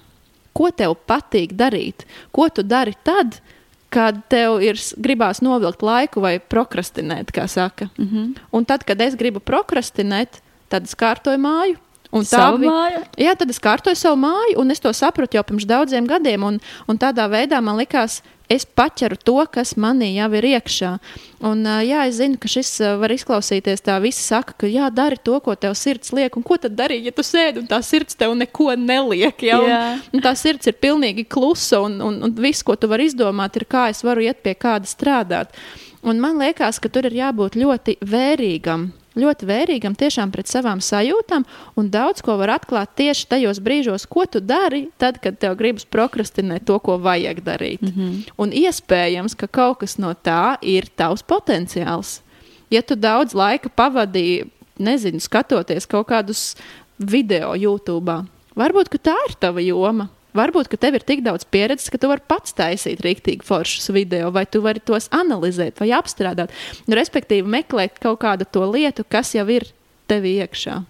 Ko tev patīk darīt? Ko tu dari tad, kad tev ir gribās novilkt laiku vai prokrastinēt, kā saka. Mm -hmm. Un tad, kad es gribu prokrastinēt, tad es kārtoju māju, Un tā bija. Jā, tad es kārtoju savu māju, un es to sapratu jau pirms daudziem gadiem. Un, un tādā veidā man likās, es paķeru to, kas manī jau ir iekšā. Un, jā, es zinu, ka šis var izklausīties tā, visi saka, ka jā, dari to, ko tev sirds liek. Un ko tad darīt, ja tu sēdi un tā sirds tev neko neliek? Ja? Un, un tā sirds ir pilnīgi klusa, un, un, un viss, ko tu vari izdomāt, ir kā es varu iet pie kāda strādāt. Un man liekas, ka tur ir jābūt ļoti vērīgam ļoti vērīgam tiešām pret savām sajūtām, un daudz ko var atklāt tieši tajos brīžos, ko tu dari, tad, kad tev gribas prokrastinēt to, ko vajag darīt. Mm -hmm. Un iespējams, ka kaut kas no tā ir tavs potenciāls. Ja tu daudz laika pavadīji, nezinu, skatoties kaut kādus video YouTube, varbūt tā ir tava joma. Varbūt tev ir tik daudz pieredzes, ka tu vari pats taisīt rīktīgi foršus video, vai tu vari tos analizēt vai apstrādāt. Respektīvi, meklēt kaut kādu to lietu, kas jau ir tev iekšā.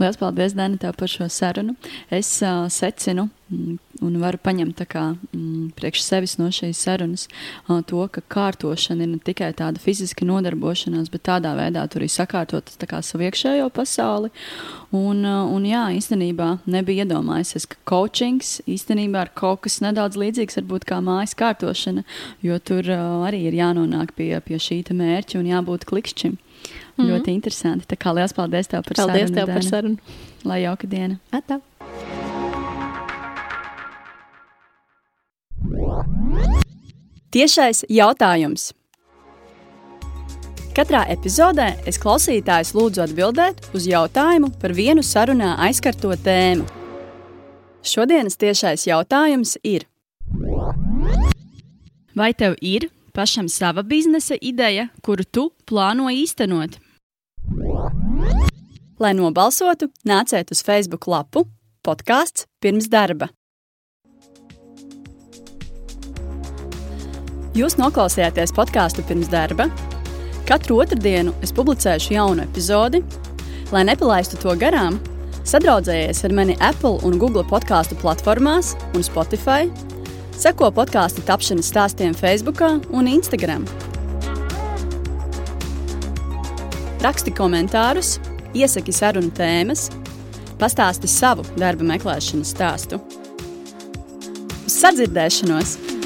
Lielas paldies, Dani, par šo sarunu. Es uh, secinu mm, un varu paņemt kā, mm, priekš sevis no šīs sarunas uh, to, ka kārtošana ir ne tikai tāda fiziska nodarbošanās, bet tādā veidā tur arī sakārtot kā, savu iekšējo pasauli. Un, uh, un jā, īstenībā nebija iedomājies, ka coachings īstenībā ir kaut kas nedaudz līdzīgs varbūt kā mājas kārtošana, jo tur uh, arī ir jānonāk pie, pie šī mērķa un jābūt klikšķim. Mm -hmm. Ļoti interesanti. Tā kā liels paldies tev par paldies sarunu. Paldies tev par sarunu. Lai jauka diena. Atā. Tiešais jautājums. Katrā epizodē es klausītājus lūdzu atbildēt uz jautājumu par vienu sarunā aizskarto tēmu. Šodienas tiešais jautājums ir: Vai tev ir pašam sava biznesa ideja, kuru tu plāno īstenot? Lai nobalsotu, nāciet uz Facebook lapu podkāsts pirms darba. Jūs noklausījāties podkāstu pirms darba. Katru otrdienu es publicēšu jaunu epizodi. Lai nepalaistu to garām, sadraudzējies ar mani Apple un Google podkāstu platformās un Spotify Seko podkāstu tapšanas stāstiem Facebook un Instagram. Raksti komentārus, iesaki sarunu tēmas, pastāsti savu darba meklēšanas stāstu. Uz sadzirdēšanos!